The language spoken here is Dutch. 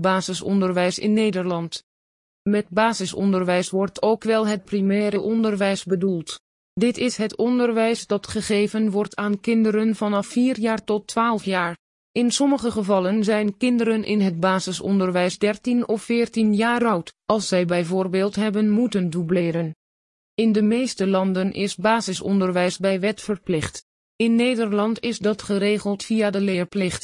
Basisonderwijs in Nederland. Met basisonderwijs wordt ook wel het primaire onderwijs bedoeld. Dit is het onderwijs dat gegeven wordt aan kinderen vanaf 4 jaar tot 12 jaar. In sommige gevallen zijn kinderen in het basisonderwijs 13 of 14 jaar oud, als zij bijvoorbeeld hebben moeten dubleren. In de meeste landen is basisonderwijs bij wet verplicht. In Nederland is dat geregeld via de leerplicht.